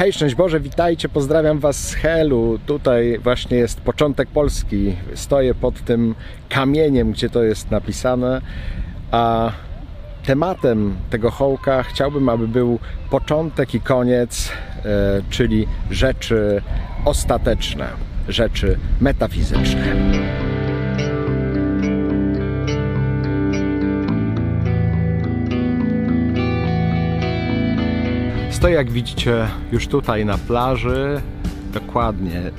Hej, szczęść Boże, witajcie, pozdrawiam Was z Helu. Tutaj właśnie jest początek Polski. Stoję pod tym kamieniem, gdzie to jest napisane, a tematem tego hołka chciałbym, aby był początek i koniec, e, czyli rzeczy ostateczne, rzeczy metafizyczne. Stoję, jak widzicie, już tutaj na plaży. Dokładnie.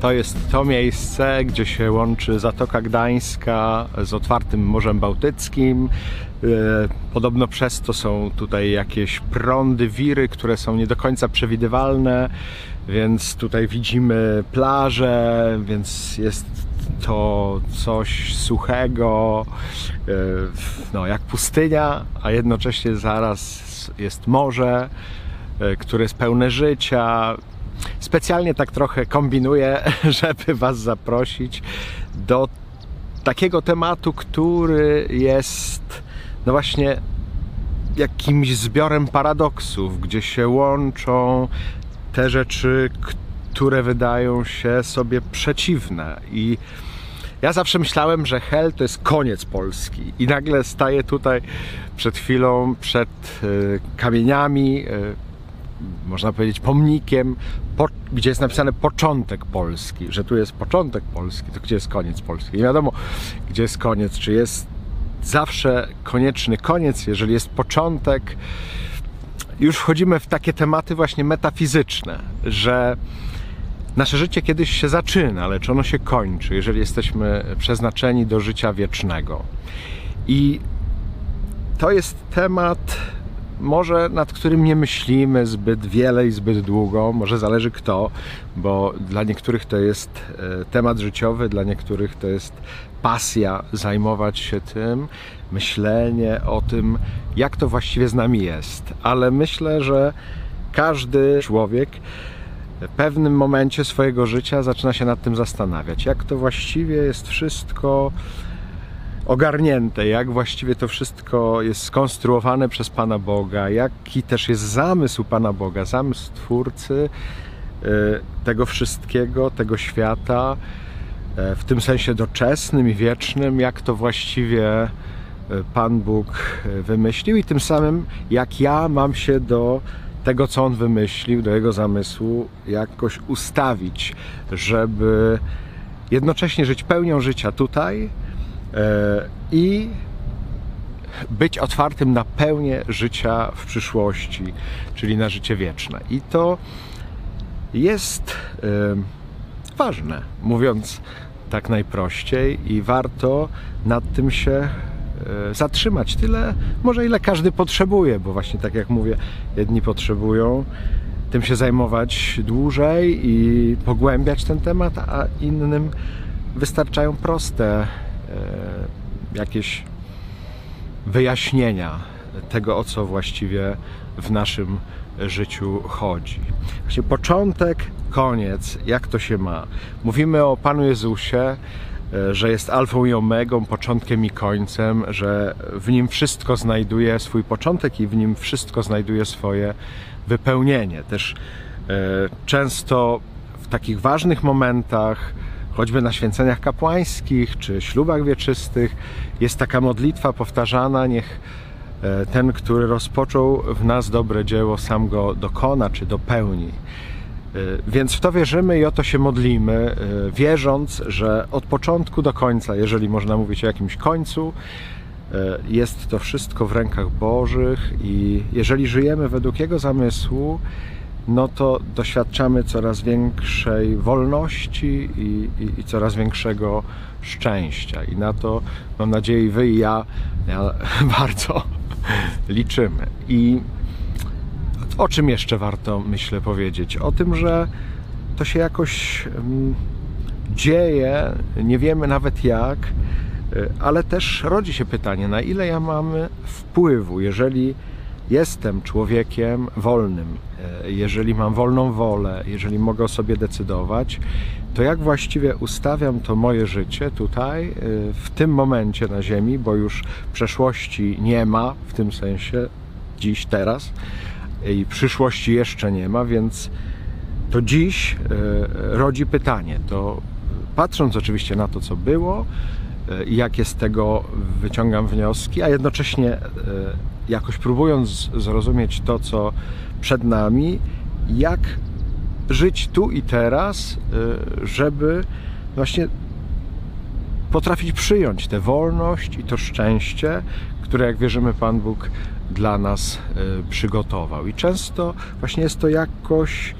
To jest to miejsce, gdzie się łączy Zatoka Gdańska z otwartym Morzem Bałtyckim. E, podobno przez to są tutaj jakieś prądy, wiry, które są nie do końca przewidywalne, więc tutaj widzimy plażę, więc jest to coś suchego, e, no jak pustynia, a jednocześnie zaraz jest morze, e, które jest pełne życia. Specjalnie tak trochę kombinuję, żeby Was zaprosić do takiego tematu, który jest no właśnie jakimś zbiorem paradoksów, gdzie się łączą te rzeczy, które wydają się sobie przeciwne i ja zawsze myślałem, że hell to jest koniec Polski i nagle staję tutaj przed chwilą przed y, kamieniami, y, można powiedzieć pomnikiem, po, gdzie jest napisane początek Polski, że tu jest początek Polski, to gdzie jest koniec Polski? Nie wiadomo, gdzie jest koniec, czy jest zawsze konieczny koniec, jeżeli jest początek. Już wchodzimy w takie tematy właśnie metafizyczne, że Nasze życie kiedyś się zaczyna, lecz ono się kończy, jeżeli jesteśmy przeznaczeni do życia wiecznego. I to jest temat, może nad którym nie myślimy zbyt wiele i zbyt długo, może zależy kto, bo dla niektórych to jest e, temat życiowy, dla niektórych to jest pasja zajmować się tym, myślenie o tym, jak to właściwie z nami jest. Ale myślę, że każdy człowiek w pewnym momencie swojego życia zaczyna się nad tym zastanawiać, jak to właściwie jest wszystko ogarnięte, jak właściwie to wszystko jest skonstruowane przez Pana Boga, jaki też jest zamysł Pana Boga, zamysł Twórcy e, tego wszystkiego, tego świata, e, w tym sensie doczesnym i wiecznym, jak to właściwie e, Pan Bóg wymyślił i tym samym jak ja mam się do tego, co on wymyślił, do jego zamysłu, jakoś ustawić, żeby jednocześnie żyć pełnią życia tutaj e, i być otwartym na pełnię życia w przyszłości, czyli na życie wieczne. I to jest e, ważne, mówiąc tak najprościej, i warto nad tym się zatrzymać tyle, może ile każdy potrzebuje, bo właśnie tak jak mówię, jedni potrzebują tym się zajmować dłużej i pogłębiać ten temat, a innym wystarczają proste e, jakieś wyjaśnienia tego, o co właściwie w naszym życiu chodzi. Właśnie początek, koniec, jak to się ma. Mówimy o Panu Jezusie, E, że jest alfą i omegą, początkiem i końcem, że w nim wszystko znajduje swój początek i w nim wszystko znajduje swoje wypełnienie. Też e, często w takich ważnych momentach, choćby na święceniach kapłańskich czy ślubach wieczystych, jest taka modlitwa powtarzana, niech e, ten, który rozpoczął w nas dobre dzieło, sam go dokona czy dopełni. Y, więc w to wierzymy i o to się modlimy, y, wierząc, że od początku do końca, jeżeli można mówić o jakimś końcu, y, jest to wszystko w rękach Bożych i jeżeli żyjemy według Jego zamysłu, no to doświadczamy coraz większej wolności i, i, i, coraz większego szczęścia. I na to mam nadzieję, Wy i ja, ja bardzo liczymy. I o czym jeszcze warto, myślę, powiedzieć? O tym, że to się jakoś dzieje, nie wiemy nawet jak, y, ale też rodzi się pytanie, na ile ja mam wpływu, jeżeli jestem człowiekiem wolnym, y, jeżeli mam wolną wolę, jeżeli mogę o sobie decydować, to jak właściwie ustawiam to moje życie tutaj, y, w tym momencie na Ziemi, bo już przeszłości nie ma w tym sensie, dziś, teraz, i przyszłości jeszcze nie ma, więc to dziś rodzi pytanie. To patrząc oczywiście na to, co było, i jakie z tego wyciągam wnioski, a jednocześnie jakoś próbując zrozumieć to, co przed nami, jak żyć tu i teraz, żeby właśnie potrafić przyjąć tę wolność i to szczęście, które, jak wierzymy, Pan Bóg dla nas e, przygotował. I często właśnie jest to jakoś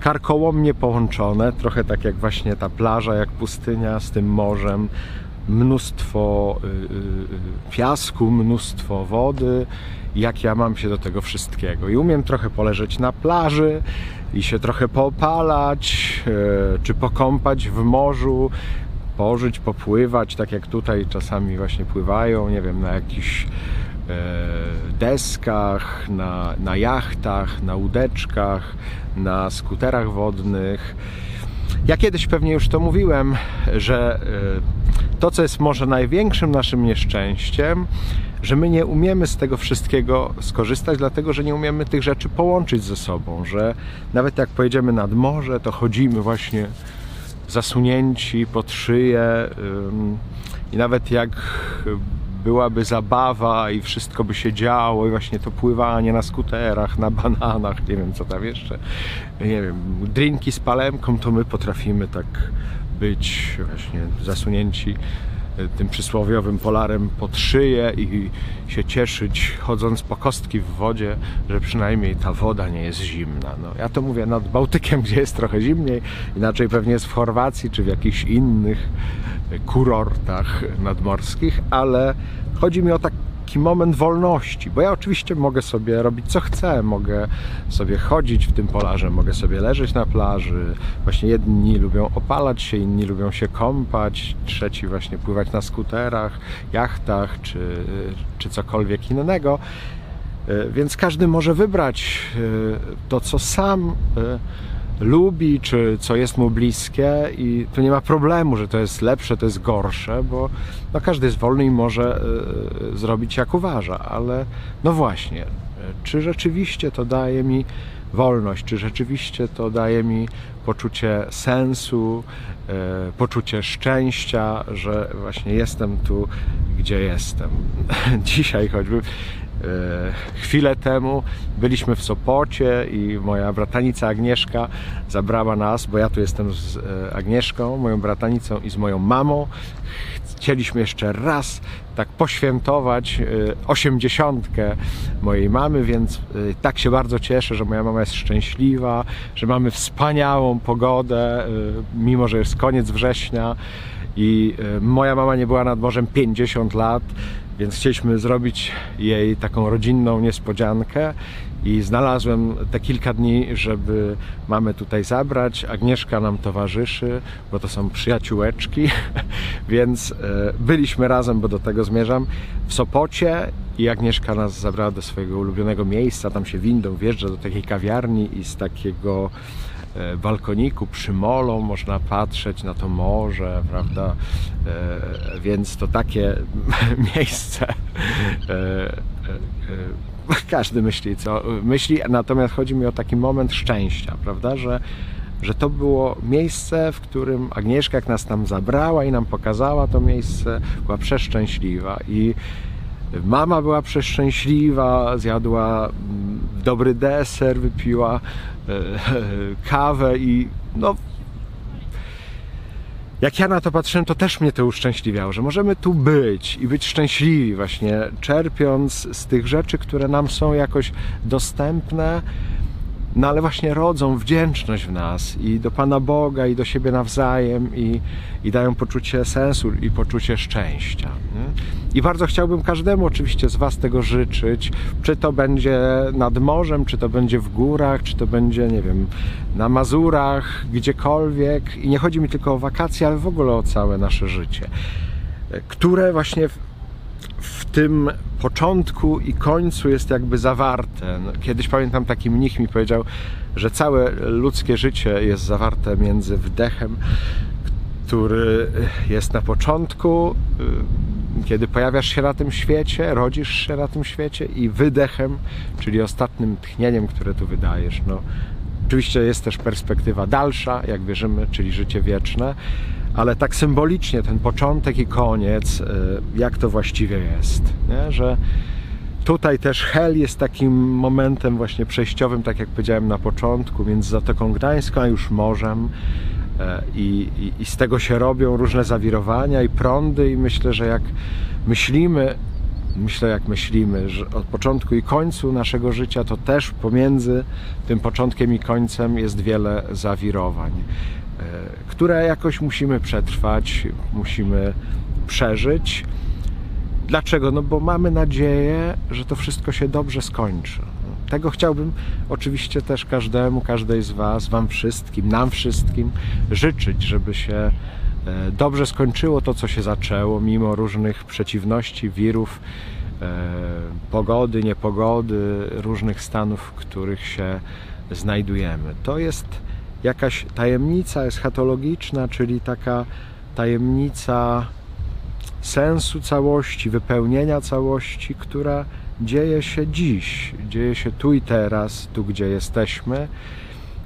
karkołomnie połączone, trochę tak jak właśnie ta plaża, jak pustynia z tym morzem, mnóstwo y, y, y, piasku, mnóstwo wody, jak ja mam się do tego wszystkiego. I umiem trochę poleżeć na plaży i się trochę poopalać, e, czy pokąpać w morzu, pożyć, popływać, tak jak tutaj czasami właśnie pływają, nie wiem, na jakichś deskach, na, na jachtach, na łódeczkach, na skuterach wodnych. Ja kiedyś pewnie już to mówiłem, że e, to, co jest może największym naszym nieszczęściem, że my nie umiemy z tego wszystkiego skorzystać, dlatego że nie umiemy tych rzeczy połączyć ze sobą, że nawet jak pojedziemy nad morze, to chodzimy właśnie zasunięci pod szyję i nawet jak byłaby zabawa i wszystko by się działo i właśnie to pływanie na skuterach, na bananach, nie wiem co tam jeszcze, nie wiem, drinki z palemką, to my potrafimy tak być właśnie zasunięci tym przysłowiowym polarem pod szyję i się cieszyć chodząc po kostki w wodzie, że przynajmniej ta woda nie jest zimna. No, ja to mówię nad Bałtykiem, gdzie jest trochę zimniej, inaczej pewnie jest w Chorwacji czy w jakichś innych kurortach nadmorskich, ale chodzi mi o tak taki moment wolności, bo ja oczywiście mogę sobie robić co chcę, mogę sobie chodzić w tym polarze, mogę sobie leżeć na plaży. Właśnie jedni lubią opalać się, inni lubią się kąpać, trzeci właśnie pływać na skuterach, jachtach czy, czy cokolwiek innego. E, więc każdy może wybrać e, to, co sam e, lubi, czy co jest mu bliskie i tu nie ma problemu, że to jest lepsze, to jest gorsze, bo no, każdy jest wolny i może y, zrobić jak uważa, ale no właśnie, czy rzeczywiście to daje mi wolność, czy rzeczywiście to daje mi poczucie sensu, y, poczucie szczęścia, że właśnie jestem tu, gdzie jestem. Dzisiaj choćby E, chwilę temu byliśmy w Sopocie i moja bratanica Agnieszka zabrała nas, bo ja tu jestem z e, Agnieszką, moją bratanicą i z moją mamą. Chcieliśmy jeszcze raz tak poświętować e, osiemdziesiątkę mojej mamy, więc tak się bardzo cieszę, że moja mama jest szczęśliwa, że mamy wspaniałą pogodę, mimo że jest koniec września i moja mama nie była nad morzem 50 lat, więc chcieliśmy zrobić jej taką rodzinną niespodziankę i znalazłem te kilka dni, żeby mamy tutaj zabrać. Agnieszka nam towarzyszy, bo to są przyjaciółeczki, więc e, byliśmy razem, bo do tego zmierzam, w Sopocie i Agnieszka nas zabrała do swojego ulubionego miejsca, tam się windą wjeżdża do takiej kawiarni i z takiego balkoniku przy molo można patrzeć na to morze, prawda? E, więc to takie miejsce e, każdy myśli, co myśli, natomiast chodzi mi o taki moment szczęścia, prawda, że, że to było miejsce, w którym Agnieszka, jak nas tam zabrała i nam pokazała to miejsce, była przeszczęśliwa i Mama była przeszczęśliwa, zjadła mm, dobry deser, wypiła e, kawę i no jak ja na to patrzyłem, to też mnie to uszczęśliwiało, że możemy tu być i być szczęśliwi właśnie, czerpiąc z tych rzeczy, które nam są jakoś dostępne, no ale właśnie rodzą wdzięczność w nas i do Pana Boga, i do siebie nawzajem, i, i dają poczucie sensu i poczucie szczęścia. Nie? I bardzo chciałbym każdemu oczywiście z Was tego życzyć, czy to będzie nad morzem, czy to będzie w górach, czy to będzie, nie wiem, na Mazurach, gdziekolwiek. I nie chodzi mi tylko o wakacje, ale w ogóle o całe nasze życie, które właśnie w tym początku i końcu jest jakby zawarte. No, kiedyś pamiętam taki mnich mi powiedział, że całe ludzkie życie jest zawarte między wdechem, który jest na początku, kiedy pojawiasz się na tym świecie, rodzisz się na tym świecie i wydechem, czyli ostatnim tchnieniem, które tu wydajesz. No, oczywiście jest też perspektywa dalsza, jak wierzymy, czyli życie wieczne, ale tak symbolicznie ten początek i koniec, y, jak to właściwie jest, nie? że tutaj też Hel jest takim momentem właśnie przejściowym, tak jak powiedziałem na początku, między Zatoką Gdańską a już morzem. E, I, i, I z tego się robią różne zawirowania i prądy, i myślę, że jak myślimy, myślę jak myślimy, że od początku i końcu naszego życia, to też pomiędzy tym początkiem i końcem jest wiele zawirowań, e, które jakoś musimy przetrwać, musimy przeżyć. Dlaczego? No bo mamy nadzieję, że to wszystko się dobrze skończy. Tego chciałbym oczywiście też każdemu, każdej z Was, Wam wszystkim, nam wszystkim życzyć, żeby się dobrze skończyło to, co się zaczęło, mimo różnych przeciwności, wirów, e, pogody, niepogody, różnych stanów, w których się znajdujemy. To jest jakaś tajemnica eschatologiczna, czyli taka tajemnica sensu całości, wypełnienia całości, która dzieje się dziś, dzieje się tu i teraz, tu gdzie jesteśmy.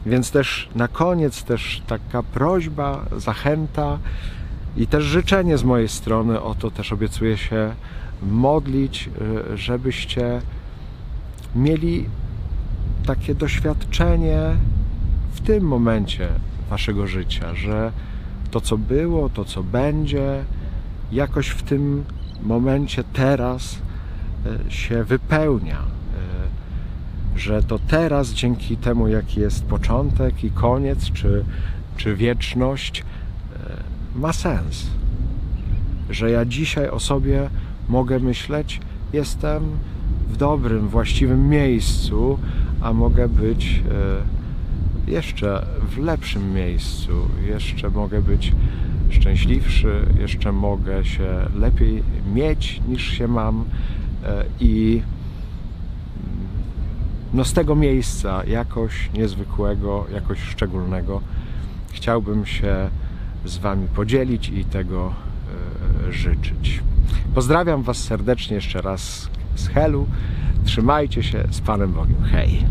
Więc też na koniec też taka prośba, zachęta i też życzenie z mojej strony, o to też obiecuję się modlić, y, żebyście mieli takie doświadczenie w tym momencie waszego życia, że to co było, to co będzie, jakoś w tym momencie teraz e, się wypełnia. E, że to teraz, dzięki temu, jaki jest początek i koniec, czy, czy wieczność, e, ma sens. Że ja dzisiaj o sobie mogę myśleć, jestem w dobrym, właściwym miejscu, a mogę być jeszcze w lepszym miejscu, jeszcze mogę być szczęśliwszy, jeszcze mogę się lepiej mieć niż się mam e, i no z tego miejsca jakoś niezwykłego, jakoś szczególnego chciałbym się z Wami podzielić i tego e, życzyć. Pozdrawiam Was serdecznie jeszcze raz z Helu. Trzymajcie się z Panem Bogiem. Hej!